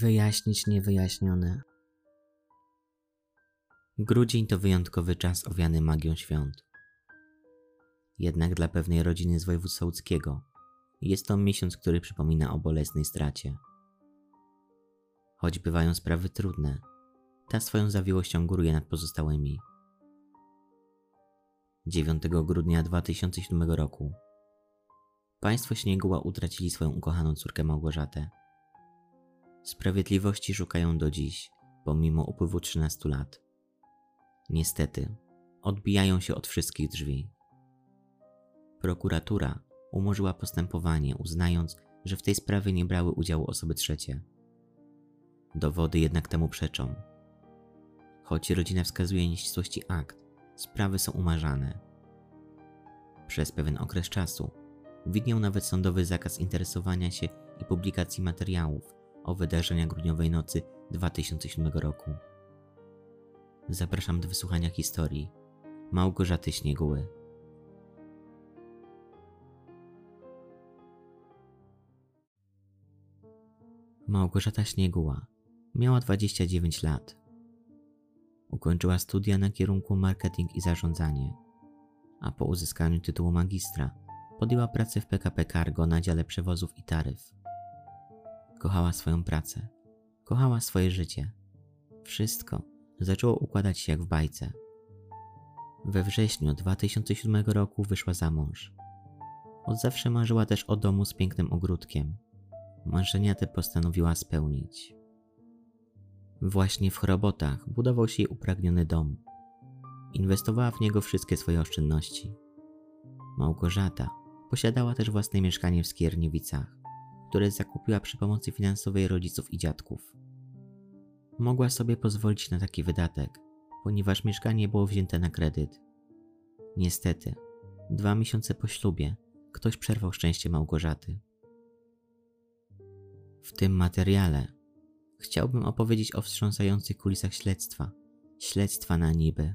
Wyjaśnić niewyjaśnione. Grudzień to wyjątkowy czas owiany magią świąt. Jednak dla pewnej rodziny z województwa łódzkiego jest to miesiąc, który przypomina o bolesnej stracie. Choć bywają sprawy trudne, ta swoją zawiłością góruje nad pozostałymi. 9 grudnia 2007 roku państwo Śnieguła utracili swoją ukochaną córkę Małgorzatę. Sprawiedliwości szukają do dziś, pomimo upływu 13 lat. Niestety, odbijają się od wszystkich drzwi. Prokuratura umorzyła postępowanie, uznając, że w tej sprawie nie brały udziału osoby trzecie. Dowody jednak temu przeczą. Choć rodzina wskazuje nieścisłości akt, sprawy są umarzane. Przez pewien okres czasu widniał nawet sądowy zakaz interesowania się i publikacji materiałów o wydarzeniach grudniowej nocy 2007 roku. Zapraszam do wysłuchania historii Małgorzaty Śnieguły. Małgorzata Śnieguła miała 29 lat. Ukończyła studia na kierunku marketing i zarządzanie, a po uzyskaniu tytułu magistra podjęła pracę w PKP Cargo na dziale przewozów i taryf. Kochała swoją pracę, kochała swoje życie. Wszystko zaczęło układać się jak w bajce. We wrześniu 2007 roku wyszła za mąż. Od zawsze marzyła też o domu z pięknym ogródkiem. Marzenia te postanowiła spełnić. Właśnie w Chorobotach budował się jej upragniony dom. Inwestowała w niego wszystkie swoje oszczędności. Małgorzata posiadała też własne mieszkanie w Skierniewicach, które zakupiła przy pomocy finansowej rodziców i dziadków. Mogła sobie pozwolić na taki wydatek, ponieważ mieszkanie było wzięte na kredyt. Niestety, dwa miesiące po ślubie ktoś przerwał szczęście Małgorzaty. W tym materiale chciałbym opowiedzieć o wstrząsających kulisach śledztwa, śledztwa na niby.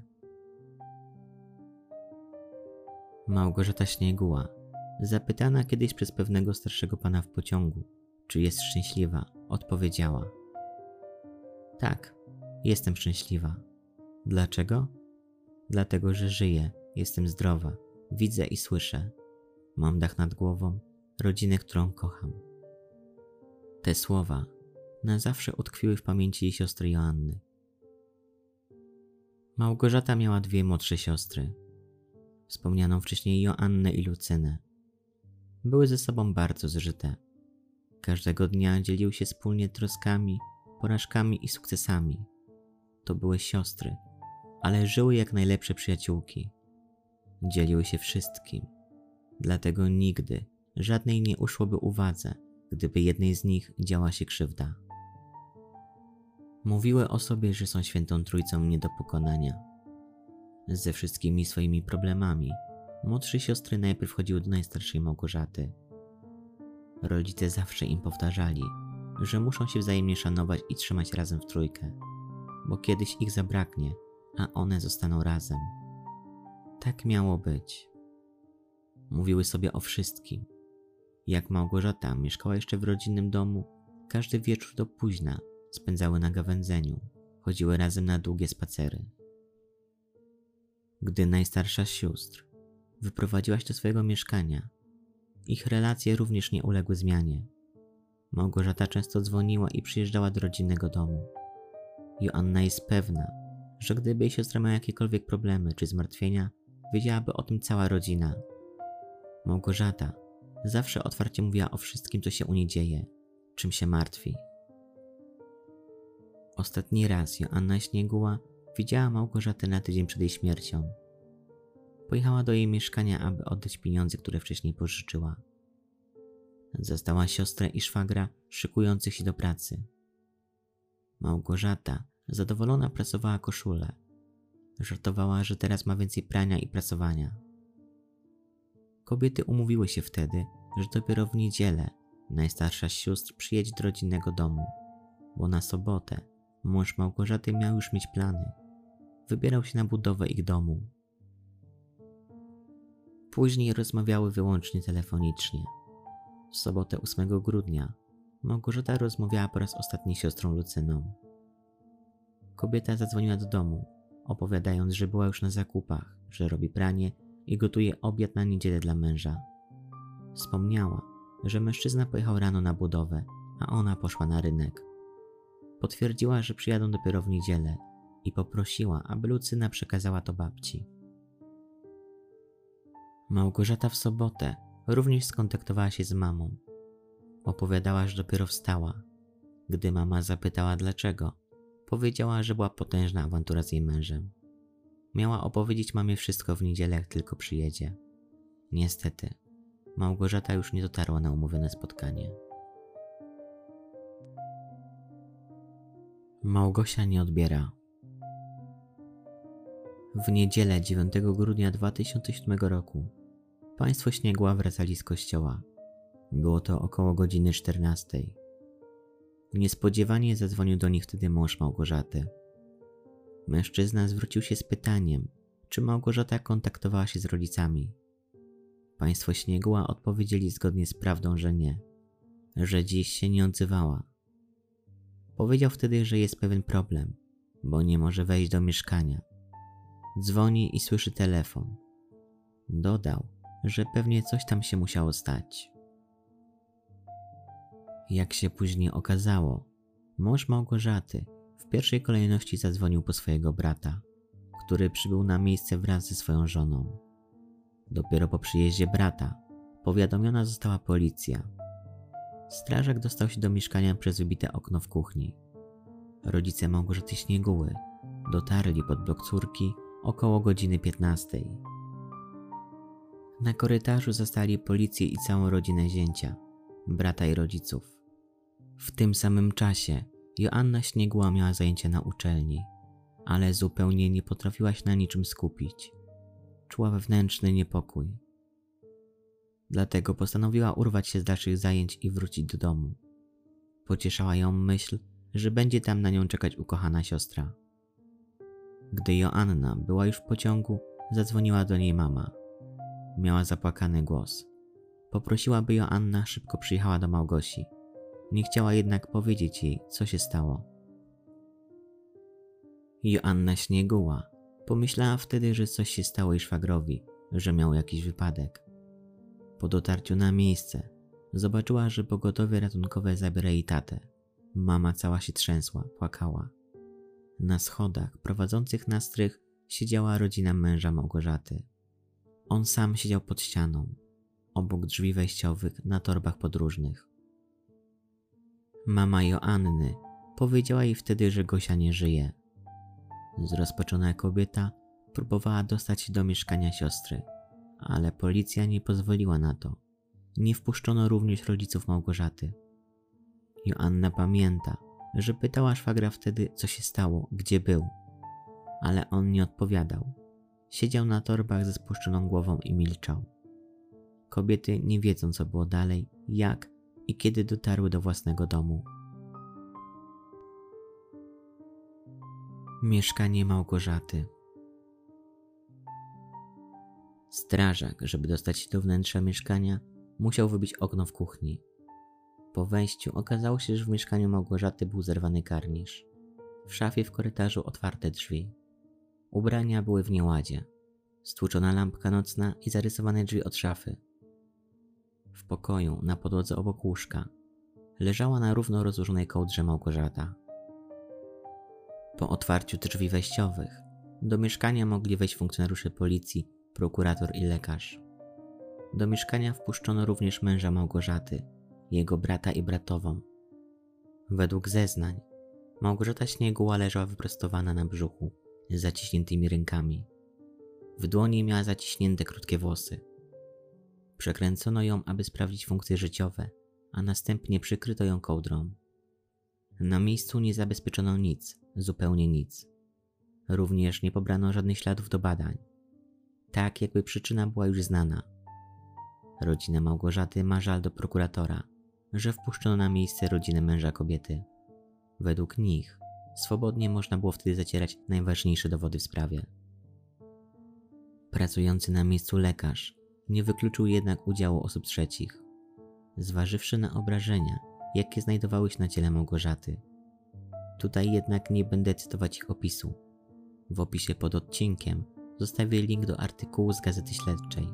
Małgorzata Śnieguła, zapytana kiedyś przez pewnego starszego pana w pociągu, czy jest szczęśliwa, odpowiedziała: Tak, jestem szczęśliwa. Dlaczego? Dlatego, że żyję, jestem zdrowa, widzę i słyszę. Mam dach nad głową, rodzinę, którą kocham. Te słowa na zawsze utkwiły w pamięci jej siostry Joanny. Małgorzata miała dwie młodsze siostry, wspomnianą wcześniej Joannę i Lucynę. Były ze sobą bardzo zżyte. Każdego dnia dzieliły się wspólnie troskami, porażkami i sukcesami. To były siostry, ale żyły jak najlepsze przyjaciółki. Dzieliły się wszystkim, dlatego nigdy żadnej nie uszłoby uwadze, gdyby jednej z nich działa się krzywda. Mówiły o sobie, że są świętą trójcą nie do pokonania. Ze wszystkimi swoimi problemami, młodsze siostry najpierw chodziły do najstarszej Małgorzaty. Rodzice zawsze im powtarzali, że muszą się wzajemnie szanować i trzymać razem w trójkę, bo kiedyś ich zabraknie, a one zostaną razem. Tak miało być. Mówiły sobie o wszystkim. Jak Małgorzata mieszkała jeszcze w rodzinnym domu, każdy wieczór do późna spędzały na gawędzeniu, chodziły razem na długie spacery. Gdy najstarsza z sióstr wyprowadziła się do swojego mieszkania, ich relacje również nie uległy zmianie. Małgorzata często dzwoniła i przyjeżdżała do rodzinnego domu. Joanna jest pewna, że gdyby jej siostra miała jakiekolwiek problemy czy zmartwienia, wiedziałaby o tym cała rodzina. Małgorzata zawsze otwarcie mówiła o wszystkim, co się u niej dzieje, czym się martwi. Ostatni raz Joanna Śnieguła widziała Małgorzatę na tydzień przed jej śmiercią. Pojechała do jej mieszkania, aby oddać pieniądze, które wcześniej pożyczyła. Zastała siostrę i szwagra szykujących się do pracy. Małgorzata, zadowolona, pracowała koszulę. Żartowała, że teraz ma więcej prania i pracowania. Kobiety umówiły się wtedy, że dopiero w niedzielę najstarsza z sióstr przyjedzie do rodzinnego domu, bo na sobotę Mąż Małgorzaty miał już mieć plany. Wybierał się na budowę ich domu. Później rozmawiały wyłącznie telefonicznie. W sobotę 8 grudnia Małgorzata rozmawiała po raz ostatni z siostrą Lucyną. Kobieta zadzwoniła do domu, opowiadając, że była już na zakupach, że robi pranie i gotuje obiad na niedzielę dla męża. Wspomniała, że mężczyzna pojechał rano na budowę, a ona poszła na rynek. Potwierdziła, że przyjadą dopiero w niedzielę i poprosiła, aby Lucyna przekazała to babci. Małgorzata w sobotę również skontaktowała się z mamą. Opowiadała, że dopiero wstała. Gdy mama zapytała dlaczego, powiedziała, że była potężna awantura z jej mężem. Miała opowiedzieć mamie wszystko w niedzielę, jak tylko przyjedzie. Niestety, Małgorzata już nie dotarła na umówione spotkanie. Małgosia nie odbiera. W niedzielę 9 grudnia 2007 roku państwo Śniegła wracali z kościoła. Było to około godziny 14. Niespodziewanie zadzwonił do nich wtedy mąż Małgorzaty. Mężczyzna zwrócił się z pytaniem, czy Małgorzata kontaktowała się z rodzicami. Państwo Śniegła odpowiedzieli zgodnie z prawdą, że nie, że dziś się nie odzywała. Powiedział wtedy, że jest pewien problem, bo nie może wejść do mieszkania. Dzwoni i słyszy telefon. Dodał, że pewnie coś tam się musiało stać. Jak się później okazało, mąż Małgorzaty w pierwszej kolejności zadzwonił po swojego brata, który przybył na miejsce wraz ze swoją żoną. Dopiero po przyjeździe brata powiadomiona została policja. Strażak dostał się do mieszkania przez wybite okno w kuchni. Rodzice Małgorzaty Śnieguły dotarli pod blok córki około godziny 15. Na korytarzu zastali policję i całą rodzinę zięcia, brata i rodziców. W tym samym czasie Joanna Śniegła miała zajęcia na uczelni, ale zupełnie nie potrafiła się na niczym skupić. Czuła wewnętrzny niepokój. Dlatego postanowiła urwać się z dalszych zajęć i wrócić do domu. Pocieszała ją myśl, że będzie tam na nią czekać ukochana siostra. Gdy Joanna była już w pociągu, zadzwoniła do niej mama. Miała zapłakany głos. Poprosiła, by Joanna szybko przyjechała do Małgosi. Nie chciała jednak powiedzieć jej, co się stało. Joanna śnieguła. Pomyślała wtedy, że coś się stało jej szwagrowi, że miał jakiś wypadek. Po dotarciu na miejsce zobaczyła, że pogotowie ratunkowe zabiera jej tatę. Mama cała się trzęsła, płakała. Na schodach prowadzących na strych siedziała rodzina męża Małgorzaty. On sam siedział pod ścianą, obok drzwi wejściowych na torbach podróżnych. Mama Joanny powiedziała jej wtedy, że Gosia nie żyje. Zrozpaczona kobieta próbowała dostać się do mieszkania siostry, ale policja nie pozwoliła na to. Nie wpuszczono również rodziców Małgorzaty. Joanna pamięta, że pytała szwagra wtedy, co się stało, gdzie był, ale on nie odpowiadał. Siedział na torbach ze spuszczoną głową i milczał. Kobiety nie wiedzą, co było dalej, jak i kiedy dotarły do własnego domu. Mieszkanie Małgorzaty. Strażak, żeby dostać się do wnętrza mieszkania, musiał wybić okno w kuchni. Po wejściu okazało się, że w mieszkaniu Małgorzaty był zerwany karnisz. W szafie w korytarzu otwarte drzwi. Ubrania były w nieładzie. Stłuczona lampka nocna i zarysowane drzwi od szafy. W pokoju, na podłodze obok łóżka, leżała na równo rozłożonej kołdrze Małgorzata. Po otwarciu drzwi wejściowych do mieszkania mogli wejść funkcjonariusze policji, prokurator i lekarz. Do mieszkania wpuszczono również męża Małgorzaty, jego brata i bratową. Według zeznań, Małgorzata Śnieguła leżała wyprostowana na brzuchu, z zaciśniętymi rękami. W dłoni miała zaciśnięte krótkie włosy. Przekręcono ją, aby sprawdzić funkcje życiowe, a następnie przykryto ją kołdrą. Na miejscu nie zabezpieczono nic, zupełnie nic. Również nie pobrano żadnych śladów do badań. Tak, jakby przyczyna była już znana. Rodzina Małgorzaty ma żal do prokuratora, że wpuszczono na miejsce rodzinę męża kobiety. Według nich swobodnie można było wtedy zacierać najważniejsze dowody w sprawie. Pracujący na miejscu lekarz nie wykluczył jednak udziału osób trzecich. Zważywszy na obrażenia, jakie znajdowały się na ciele Małgorzaty. Tutaj jednak nie będę cytować ich opisu. W opisie pod odcinkiem zostawię link do artykułu z Gazety Śledczej.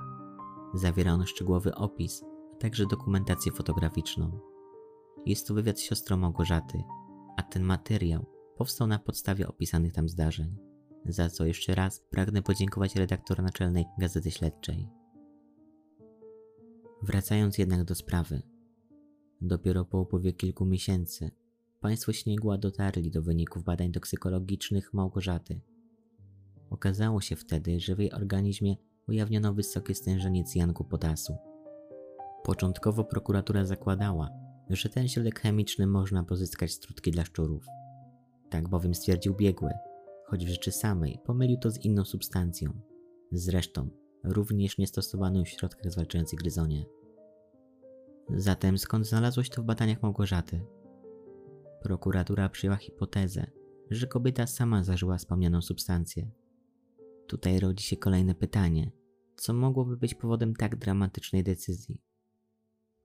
Zawiera on szczegółowy opis, także dokumentację fotograficzną. Jest to wywiad z siostrą Małgorzaty, a ten materiał powstał na podstawie opisanych tam zdarzeń, za co jeszcze raz pragnę podziękować redaktor naczelnej Gazety Śledczej. Wracając jednak do sprawy. Dopiero po upływie kilku miesięcy państwo Śniegła dotarli do wyników badań toksykologicznych Małgorzaty. Okazało się wtedy, że w jej organizmie ujawniono wysokie stężenie cyjanku potasu. Początkowo prokuratura zakładała, że ten środek chemiczny można pozyskać z trutki dla szczurów. Tak bowiem stwierdził biegły, choć w rzeczy samej pomylił to z inną substancją. Zresztą również niestosowaną w środkach zwalczających gryzonie. Zatem skąd znalazło się to w badaniach Małgorzaty? Prokuratura przyjęła hipotezę, że kobieta sama zażyła wspomnianą substancję. Tutaj rodzi się kolejne pytanie: co mogłoby być powodem tak dramatycznej decyzji?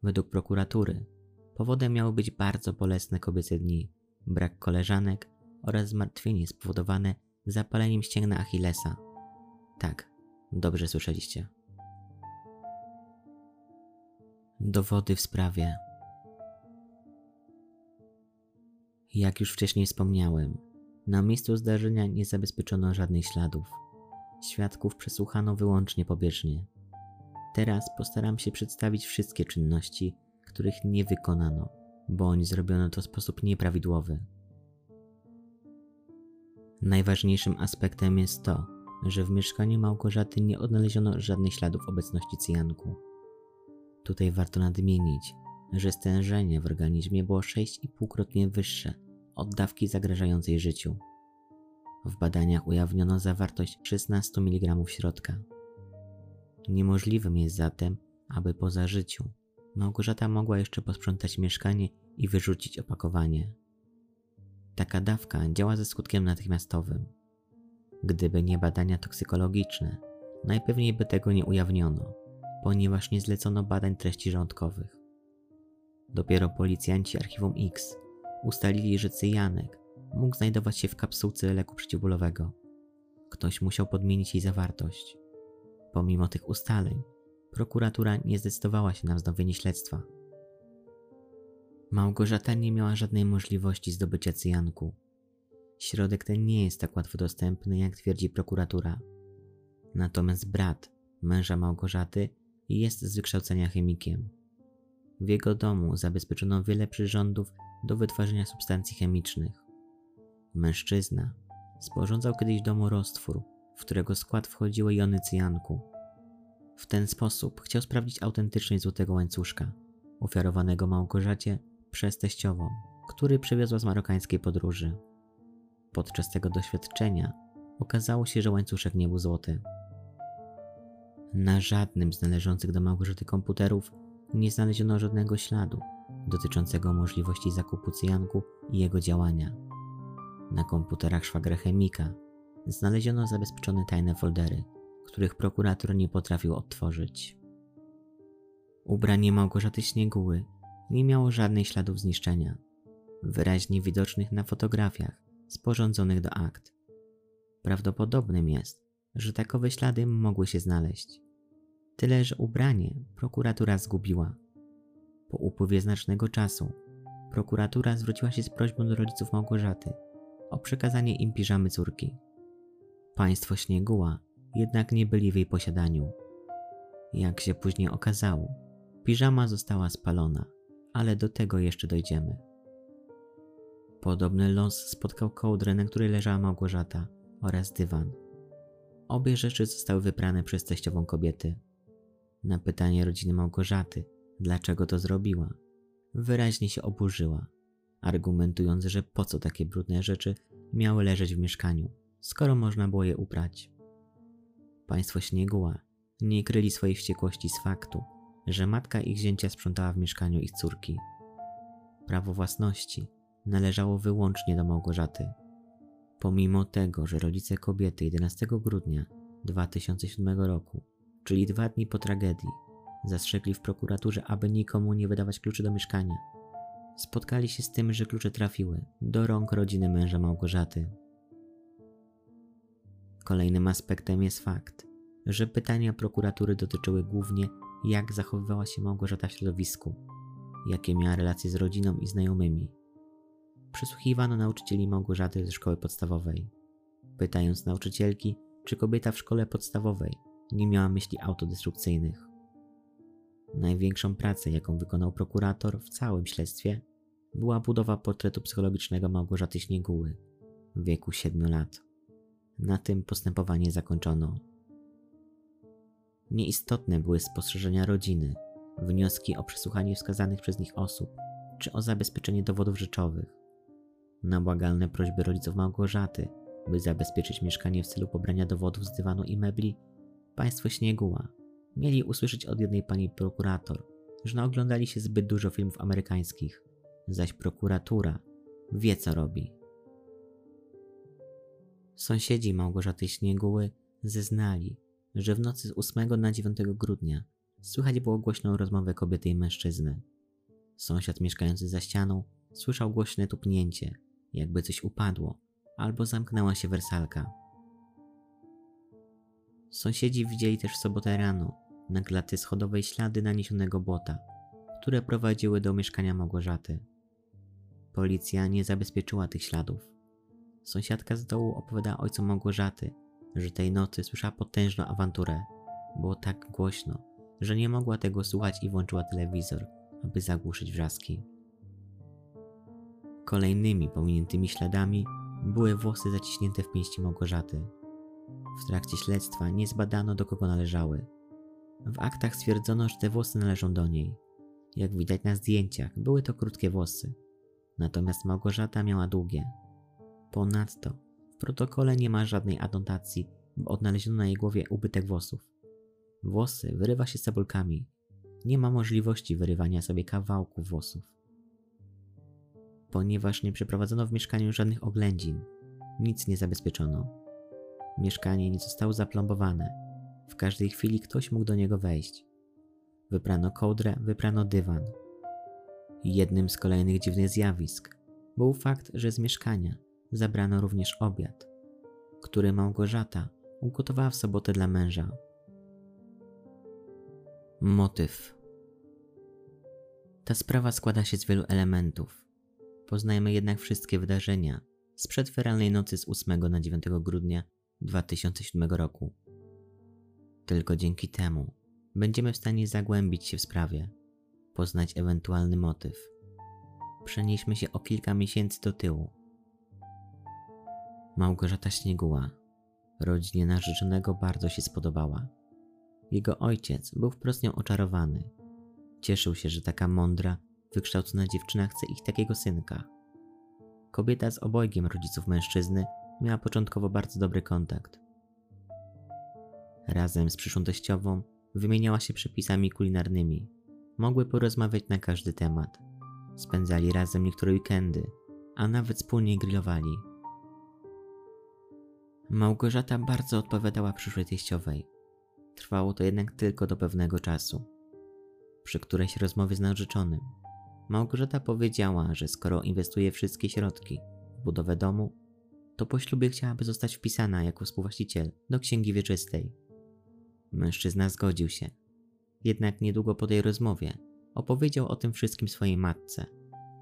Według prokuratury powodem miały być bardzo bolesne kobiece dni, brak koleżanek oraz zmartwienie spowodowane zapaleniem ścięgna Achillesa. Tak, dobrze słyszeliście. Dowody w sprawie. Jak już wcześniej wspomniałem, na miejscu zdarzenia nie zabezpieczono żadnych śladów. Świadków przesłuchano wyłącznie pobieżnie. Teraz postaram się przedstawić wszystkie czynności, których nie wykonano, bądź zrobiono to w sposób nieprawidłowy. Najważniejszym aspektem jest to, że w mieszkaniu Małgorzaty nie odnaleziono żadnych śladów obecności cyjanku. Tutaj warto nadmienić, że stężenie w organizmie było 6,5-krotnie wyższe od dawki zagrażającej życiu. W badaniach ujawniono zawartość 16 mg środka. Niemożliwym jest zatem, aby po zażyciu Małgorzata mogła jeszcze posprzątać mieszkanie i wyrzucić opakowanie. Taka dawka działa ze skutkiem natychmiastowym. Gdyby nie badania toksykologiczne, najpewniej by tego nie ujawniono, ponieważ nie zlecono badań treści żołądkowych. Dopiero policjanci Archiwum X ustalili, że cyjanek mógł znajdować się w kapsułce leku przeciwbólowego. Ktoś musiał podmienić jej zawartość. Pomimo tych ustaleń, prokuratura nie zdecydowała się na wznowienie śledztwa. Małgorzata nie miała żadnej możliwości zdobycia cyjanku. Środek ten nie jest tak łatwo dostępny, jak twierdzi prokuratura. Natomiast brat męża Małgorzaty jest z wykształcenia chemikiem. W jego domu zabezpieczono wiele przyrządów do wytwarzania substancji chemicznych. Mężczyzna sporządzał kiedyś domu roztwór, w którego skład wchodziły jony cyjanku. W ten sposób chciał sprawdzić autentyczność złotego łańcuszka, ofiarowanego Małgorzacie przez teściową, który przywiozła z marokańskiej podróży. Podczas tego doświadczenia okazało się, że łańcuszek nie był złoty. Na żadnym z należących do Małgorzaty komputerów nie znaleziono żadnego śladu dotyczącego możliwości zakupu cyjanku i jego działania. Na komputerach szwagra chemika znaleziono zabezpieczone tajne foldery, których prokurator nie potrafił odtworzyć. Ubranie Małgorzaty Śnieguły nie miało żadnych śladów zniszczenia, wyraźnie widocznych na fotografiach sporządzonych do akt. Prawdopodobnym jest, że takowe ślady mogły się znaleźć. Tyle, że ubranie prokuratura zgubiła. Po upływie znacznego czasu prokuratura zwróciła się z prośbą do rodziców Małgorzaty o przekazanie im piżamy córki. Państwo Śnieguła jednak nie byli w jej posiadaniu. Jak się później okazało, piżama została spalona, ale do tego jeszcze dojdziemy. Podobny los spotkał kołdrę, na której leżała Małgorzata oraz dywan. Obie rzeczy zostały wyprane przez teściową kobiety. Na pytanie rodziny Małgorzaty, dlaczego to zrobiła, wyraźnie się oburzyła, argumentując, że po co takie brudne rzeczy miały leżeć w mieszkaniu, skoro można było je uprać. Państwo Śnieguła nie kryli swojej wściekłości z faktu, że matka ich zięcia sprzątała w mieszkaniu ich córki. Prawo własności należało wyłącznie do Małgorzaty. Pomimo tego, że rodzice kobiety 11 grudnia 2007 roku, czyli dwa dni po tragedii, zastrzegli w prokuraturze, aby nikomu nie wydawać kluczy do mieszkania, spotkali się z tym, że klucze trafiły do rąk rodziny męża Małgorzaty. Kolejnym aspektem jest fakt, że pytania prokuratury dotyczyły głównie, jak zachowywała się Małgorzata w środowisku, jakie miała relacje z rodziną i znajomymi. Przysłuchiwano nauczycieli Małgorzaty ze szkoły podstawowej, pytając nauczycielki, czy kobieta w szkole podstawowej nie miała myśli autodestrukcyjnych. Największą pracę, jaką wykonał prokurator w całym śledztwie, była budowa portretu psychologicznego Małgorzaty Śnieguły w wieku 7 lat. Na tym postępowanie zakończono. Nieistotne były spostrzeżenia rodziny, wnioski o przesłuchanie wskazanych przez nich osób, czy o zabezpieczenie dowodów rzeczowych. Na błagalne prośby rodziców Małgorzaty, by zabezpieczyć mieszkanie w celu pobrania dowodów z dywanu i mebli, państwo Śnieguła mieli usłyszeć od jednej pani prokurator, że naoglądali się zbyt dużo filmów amerykańskich, zaś prokuratura wie co robi. Sąsiedzi Małgorzaty Śnieguły zeznali, że w nocy z 8 na 9 grudnia słychać było głośną rozmowę kobiety i mężczyzny. Sąsiad mieszkający za ścianą słyszał głośne tupnięcie, jakby coś upadło, albo zamknęła się wersalka. Sąsiedzi widzieli też w sobotę rano na klaty schodowej ślady naniesionego błota, które prowadziły do mieszkania Małgorzaty. Policja nie zabezpieczyła tych śladów. Sąsiadka z dołu opowiada ojcom Małgorzaty, że tej nocy słyszała potężną awanturę. Było tak głośno, że nie mogła tego słuchać i włączyła telewizor, aby zagłuszyć wrzaski. Kolejnymi pominiętymi śladami były włosy zaciśnięte w pięści Małgorzaty. W trakcie śledztwa nie zbadano do kogo należały. W aktach stwierdzono, że te włosy należą do niej. Jak widać na zdjęciach, były to krótkie włosy. Natomiast Małgorzata miała długie. Ponadto w protokole nie ma żadnej anotacji, bo odnaleziono na jej głowie ubytek włosów. Włosy wyrywa się cebulkami. Nie ma możliwości wyrywania sobie kawałków włosów. Ponieważ nie przeprowadzono w mieszkaniu żadnych oględzin, nic nie zabezpieczono. Mieszkanie nie zostało zaplombowane. W każdej chwili ktoś mógł do niego wejść. Wyprano kołdrę, wyprano dywan. Jednym z kolejnych dziwnych zjawisk był fakt, że z mieszkania zabrano również obiad, który Małgorzata ugotowała w sobotę dla męża. Motyw. Ta sprawa składa się z wielu elementów. Poznajemy jednak wszystkie wydarzenia sprzed feralnej nocy z 8 na 9 grudnia 2007 roku. Tylko dzięki temu będziemy w stanie zagłębić się w sprawie, poznać ewentualny motyw. Przenieśmy się o kilka miesięcy do tyłu. Małgorzata Śnieguła rodzinie narzeczonego bardzo się spodobała. Jego ojciec był wprost nią oczarowany. Cieszył się, że taka mądra, wykształcona dziewczyna chce ich takiego synka. Kobieta z obojgiem rodziców mężczyzny miała początkowo bardzo dobry kontakt. Razem z przyszłą teściową wymieniała się przepisami kulinarnymi. Mogły porozmawiać na każdy temat. Spędzali razem niektóre weekendy, a nawet wspólnie grillowali. Małgorzata bardzo odpowiadała przyszłej teściowej. Trwało to jednak tylko do pewnego czasu. Przy którejś rozmowie z narzeczonym, Małgorzata powiedziała, że skoro inwestuje wszystkie środki w budowę domu, to po ślubie chciałaby zostać wpisana jako współwłaściciel do księgi wieczystej. Mężczyzna zgodził się. Jednak niedługo po tej rozmowie opowiedział o tym wszystkim swojej matce,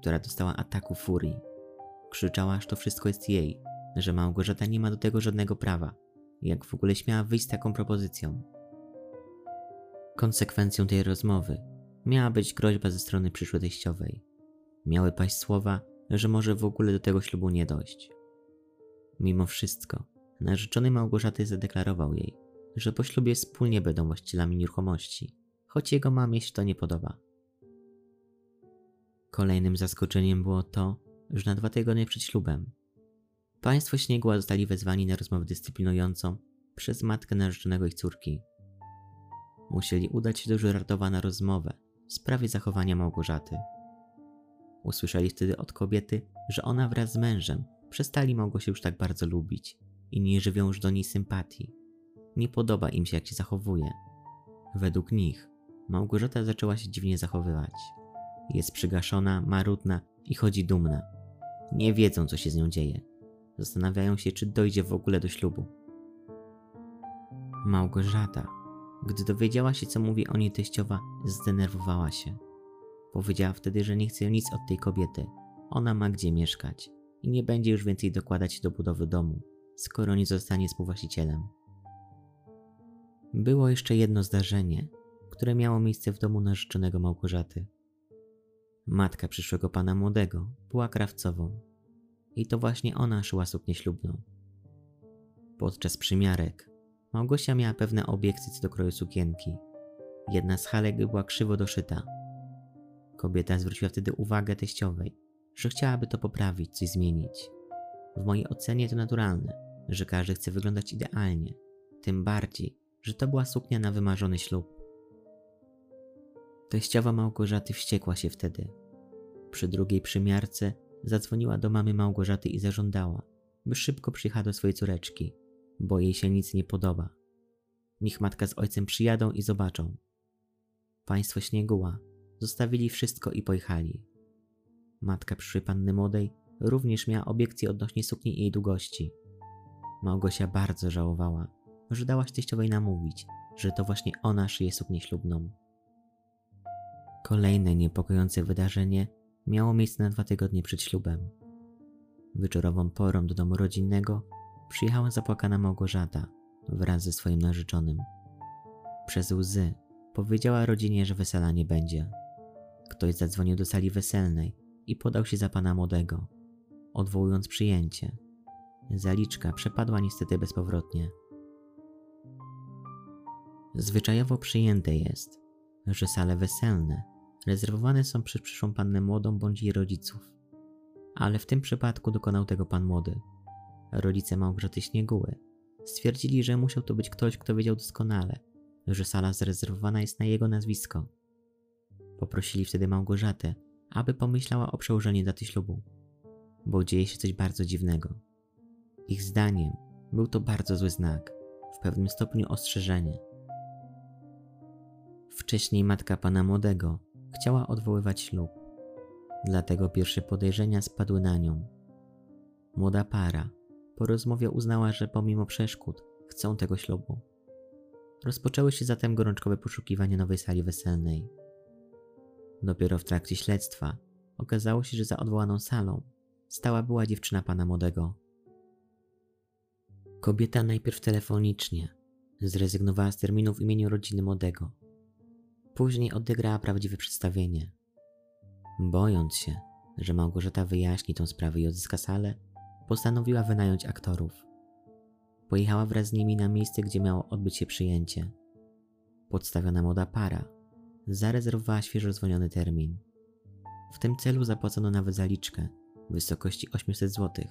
która dostała ataku furii. Krzyczała, że to wszystko jest jej, że Małgorzata nie ma do tego żadnego prawa. Jak w ogóle śmiała wyjść z taką propozycją? Konsekwencją tej rozmowy miała być groźba ze strony przyszłej teściowej. Miały paść słowa, że może w ogóle do tego ślubu nie dojść. Mimo wszystko, narzeczony Małgorzaty zadeklarował jej, że po ślubie wspólnie będą właścicielami nieruchomości, choć jego mamie się to nie podoba. Kolejnym zaskoczeniem było to, że na dwa tygodnie przed ślubem państwo Śniegła zostali wezwani na rozmowę dyscyplinującą przez matkę narzeczonego ich córki. Musieli udać się do żuratowa na rozmowę w sprawie zachowania Małgorzaty. Usłyszeli wtedy od kobiety, że ona wraz z mężem przestali mogło się już tak bardzo lubić i nie żywią już do niej sympatii. Nie podoba im się, jak się zachowuje. Według nich Małgorzata zaczęła się dziwnie zachowywać. Jest przygaszona, marudna i chodzi dumna. Nie wiedzą, co się z nią dzieje. Zastanawiają się, czy dojdzie w ogóle do ślubu. Małgorzata, gdy dowiedziała się, co mówi o niej teściowa, zdenerwowała się. Powiedziała wtedy, że nie chce nic od tej kobiety. Ona ma gdzie mieszkać i nie będzie już więcej dokładać do budowy domu, skoro nie zostanie współwłaścicielem. Było jeszcze jedno zdarzenie, które miało miejsce w domu narzeczonego Małgorzaty. Matka przyszłego pana młodego była krawcową i to właśnie ona szyła suknię ślubną. Podczas przymiarek Małgosia miała pewne obiekcje co do kroju sukienki. Jedna z halek była krzywo doszyta. Kobieta zwróciła wtedy uwagę teściowej, że chciałaby to poprawić, coś zmienić. W mojej ocenie to naturalne, że każdy chce wyglądać idealnie, tym bardziej, że to była suknia na wymarzony ślub. Teściowa Małgorzaty wściekła się wtedy. Przy drugiej przymiarce zadzwoniła do mamy Małgorzaty i zażądała, by szybko przyjechała do swojej córeczki, bo jej się nic nie podoba. Niech matka z ojcem przyjadą i zobaczą. Państwo Śnieguła zostawili wszystko i pojechali. Matka przyszłej panny młodej również miała obiekcje odnośnie sukni i jej długości. Małgosia bardzo żałowała, że dałaś teściowej namówić, że to właśnie ona szyje suknię ślubną. Kolejne niepokojące wydarzenie miało miejsce na dwa tygodnie przed ślubem. Wieczorową porą do domu rodzinnego przyjechała zapłakana Małgorzata wraz ze swoim narzeczonym. Przez łzy powiedziała rodzinie, że wesela nie będzie. Ktoś zadzwonił do sali weselnej i podał się za pana młodego, odwołując przyjęcie. Zaliczka przepadła niestety bezpowrotnie. Zwyczajowo przyjęte jest, że sale weselne rezerwowane są przez przyszłą pannę młodą bądź jej rodziców. Ale w tym przypadku dokonał tego pan młody. Rodzice Małgorzaty Śnieguły stwierdzili, że musiał to być ktoś, kto wiedział doskonale, że sala zarezerwowana jest na jego nazwisko. Poprosili wtedy Małgorzatę, aby pomyślała o przełożeniu daty ślubu, bo dzieje się coś bardzo dziwnego. Ich zdaniem był to bardzo zły znak, w pewnym stopniu ostrzeżenie. Wcześniej matka pana młodego chciała odwoływać ślub, dlatego pierwsze podejrzenia spadły na nią. Młoda para po rozmowie uznała, że pomimo przeszkód chcą tego ślubu. Rozpoczęły się zatem gorączkowe poszukiwania nowej sali weselnej. Dopiero w trakcie śledztwa okazało się, że za odwołaną salą stała była dziewczyna pana młodego. Kobieta najpierw telefonicznie zrezygnowała z terminu w imieniu rodziny młodego. Później odegrała prawdziwe przedstawienie. Bojąc się, że Małgorzata wyjaśni tę sprawę i odzyska salę, postanowiła wynająć aktorów. Pojechała wraz z nimi na miejsce, gdzie miało odbyć się przyjęcie. Podstawiona młoda para zarezerwowała świeżo zwolniony termin. W tym celu zapłacono nawet zaliczkę w wysokości 800 zł.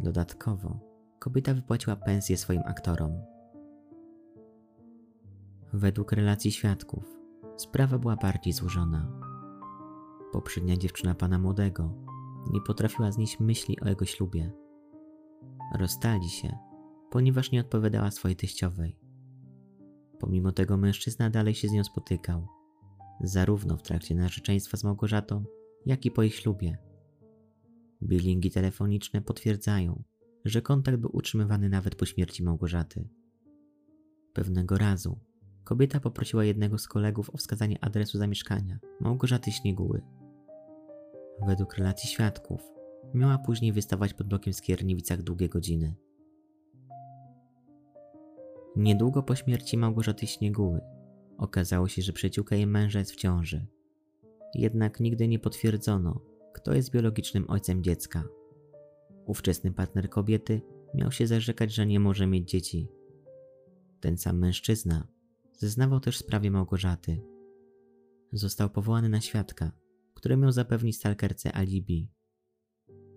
Dodatkowo kobieta wypłaciła pensję swoim aktorom. Według relacji świadków sprawa była bardziej złożona. Poprzednia dziewczyna pana młodego nie potrafiła znieść myśli o jego ślubie. Rozstali się, ponieważ nie odpowiadała swojej teściowej. Pomimo tego mężczyzna dalej się z nią spotykał, zarówno w trakcie narzeczeństwa z Małgorzatą, jak i po ich ślubie. Bilingi telefoniczne potwierdzają, że kontakt był utrzymywany nawet po śmierci Małgorzaty. Pewnego razu kobieta poprosiła jednego z kolegów o wskazanie adresu zamieszkania Małgorzaty Śnieguły. Według relacji świadków miała później wystawać pod blokiem Skierniewicach długie godziny. Niedługo po śmierci Małgorzaty Śnieguły okazało się, że przyjaciółka jej męża jest w ciąży. Jednak nigdy nie potwierdzono, kto jest biologicznym ojcem dziecka. Ówczesny partner kobiety miał się zarzekać, że nie może mieć dzieci. Ten sam mężczyzna zeznawał też w sprawie Małgorzaty. Został powołany na świadka, który miał zapewnić stalkerce alibi.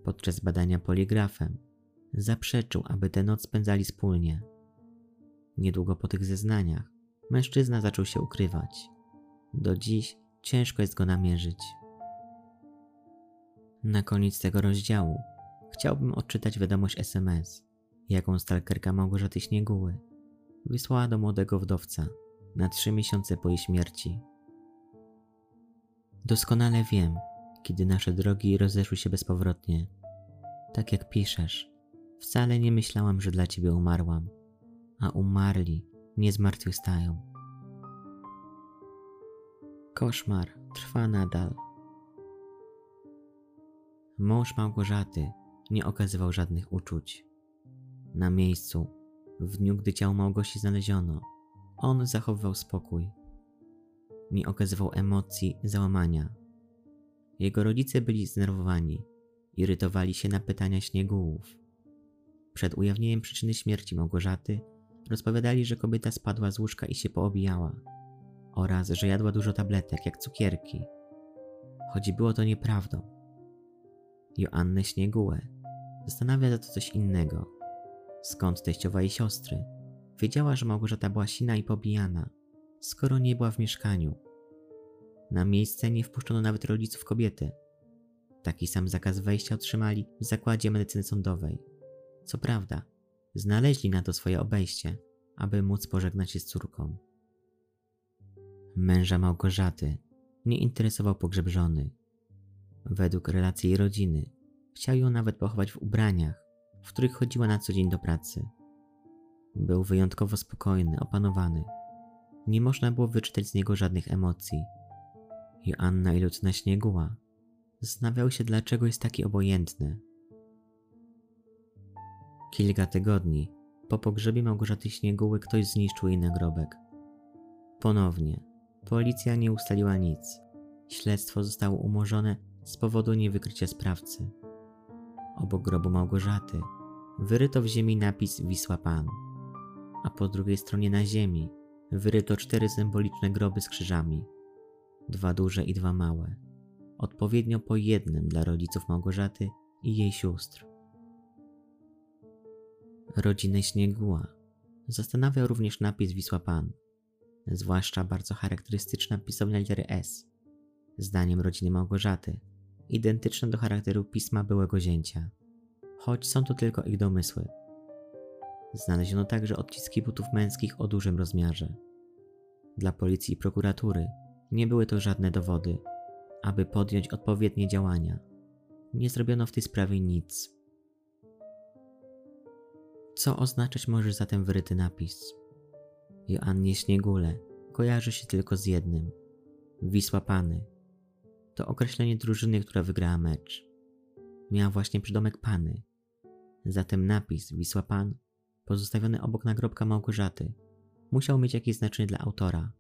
Podczas badania poligrafem zaprzeczył, aby tę noc spędzali wspólnie. Niedługo po tych zeznaniach mężczyzna zaczął się ukrywać. Do dziś ciężko jest go namierzyć. Na koniec tego rozdziału chciałbym odczytać wiadomość SMS, jaką stalkerka Małgorzaty Śnieguły wysłała do młodego wdowca na trzy miesiące po jej śmierci. Doskonale wiem, kiedy nasze drogi rozeszły się bezpowrotnie. Tak jak piszesz, wcale nie myślałam, że dla ciebie umarłam, a umarli nie zmartwychwstają. Koszmar trwa nadal. Mąż Małgorzaty nie okazywał żadnych uczuć. Na miejscu, w dniu gdy ciało Małgosi znaleziono, on zachowywał spokój. Nie okazywał emocji załamania. Jego rodzice byli zdenerwowani, irytowali się na pytania śniegułów. Przed ujawnieniem przyczyny śmierci Małgorzaty rozpowiadali, że kobieta spadła z łóżka i się poobijała oraz że jadła dużo tabletek, jak cukierki. Choć było to nieprawdą. Joannę Śniegułę zastanawia za to coś innego. Skąd teściowa jej siostry? Wiedziała, że Małgorzata była sina i pobijana, skoro nie była w mieszkaniu. Na miejsce nie wpuszczono nawet rodziców kobiety. Taki sam zakaz wejścia otrzymali w zakładzie medycyny sądowej. Co prawda, znaleźli na to swoje obejście, aby móc pożegnać się z córką. Męża Małgorzaty nie interesował pogrzeb żony. Według relacji jej rodziny chciał ją nawet pochować w ubraniach, w których chodziła na co dzień do pracy. Był wyjątkowo spokojny, opanowany. Nie można było wyczytać z niego żadnych emocji. Joanna i Lucyna Śnieguła zastanawiały się, dlaczego jest taki obojętny. Kilka tygodni po pogrzebie Małgorzaty Śnieguły ktoś zniszczył jej nagrobek. Ponownie Policja nie ustaliła nic. Śledztwo zostało umorzone z powodu niewykrycia sprawcy. Obok grobu Małgorzaty wyryto w ziemi napis Wisła Pan, a po drugiej stronie na ziemi wyryto cztery symboliczne groby z krzyżami, dwa duże i dwa małe, odpowiednio po jednym dla rodziców Małgorzaty i jej sióstr. Rodzinę Śnieguła zastanawiał również napis Wisła Pan – zwłaszcza bardzo charakterystyczna pisownia litery S, zdaniem rodziny Małgorzaty, identyczna do charakteru pisma byłego zięcia, choć są to tylko ich domysły. Znaleziono także odciski butów męskich o dużym rozmiarze. Dla policji i prokuratury nie były to żadne dowody, aby podjąć odpowiednie działania. Nie zrobiono w tej sprawie nic. Co oznaczać może zatem wyryty napis? Joannie Śniegule kojarzy się tylko z jednym. Wisła Pany. To określenie drużyny, która wygrała mecz. Miała właśnie przydomek Pany. Zatem napis Wisła Pan, pozostawiony obok nagrobka Małgorzaty, musiał mieć jakieś znaczenie dla autora.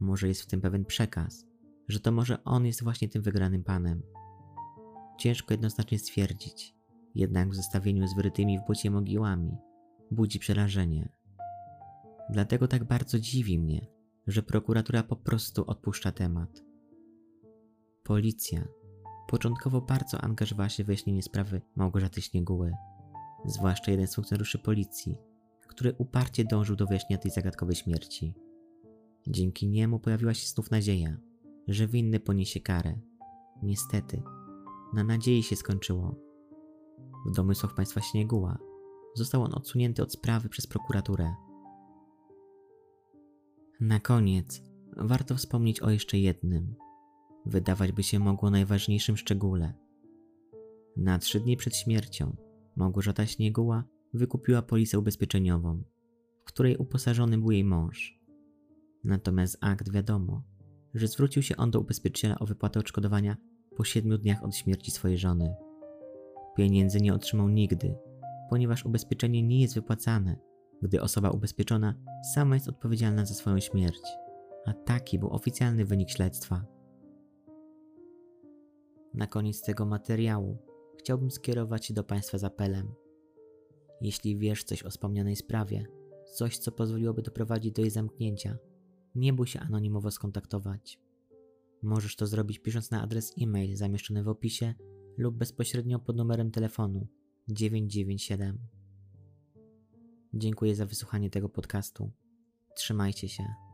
Może jest w tym pewien przekaz, że to może on jest właśnie tym wygranym panem. Ciężko jednoznacznie stwierdzić, jednak w zestawieniu z wyrytymi w błocie mogiłami budzi przerażenie. Dlatego tak bardzo dziwi mnie, że prokuratura po prostu odpuszcza temat. Policja początkowo bardzo angażowała się w wyjaśnienie sprawy Małgorzaty Śnieguły, zwłaszcza jeden z funkcjonariuszy policji, który uparcie dążył do wyjaśnienia tej zagadkowej śmierci. Dzięki niemu pojawiła się znów nadzieja, że winny poniesie karę. Niestety, na nadziei się skończyło. W domysłach państwa Śnieguła został on odsunięty od sprawy przez prokuraturę. Na koniec warto wspomnieć o jeszcze jednym, wydawać by się mogło najważniejszym szczególe. Na trzy dni przed śmiercią Małgorzata Śnieguła wykupiła polisę ubezpieczeniową, w której uposażony był jej mąż. Natomiast akt wiadomo, że zwrócił się on do ubezpieczyciela o wypłatę odszkodowania po siedmiu dniach od śmierci swojej żony. Pieniędzy nie otrzymał nigdy, ponieważ ubezpieczenie nie jest wypłacane, gdy osoba ubezpieczona sama jest odpowiedzialna za swoją śmierć, a taki był oficjalny wynik śledztwa. Na koniec tego materiału chciałbym skierować się do Państwa z apelem. Jeśli wiesz coś o wspomnianej sprawie, coś co pozwoliłoby doprowadzić do jej zamknięcia, nie bój się anonimowo skontaktować. Możesz to zrobić pisząc na adres e-mail zamieszczony w opisie lub bezpośrednio pod numerem telefonu 997. Dziękuję za wysłuchanie tego podcastu. Trzymajcie się.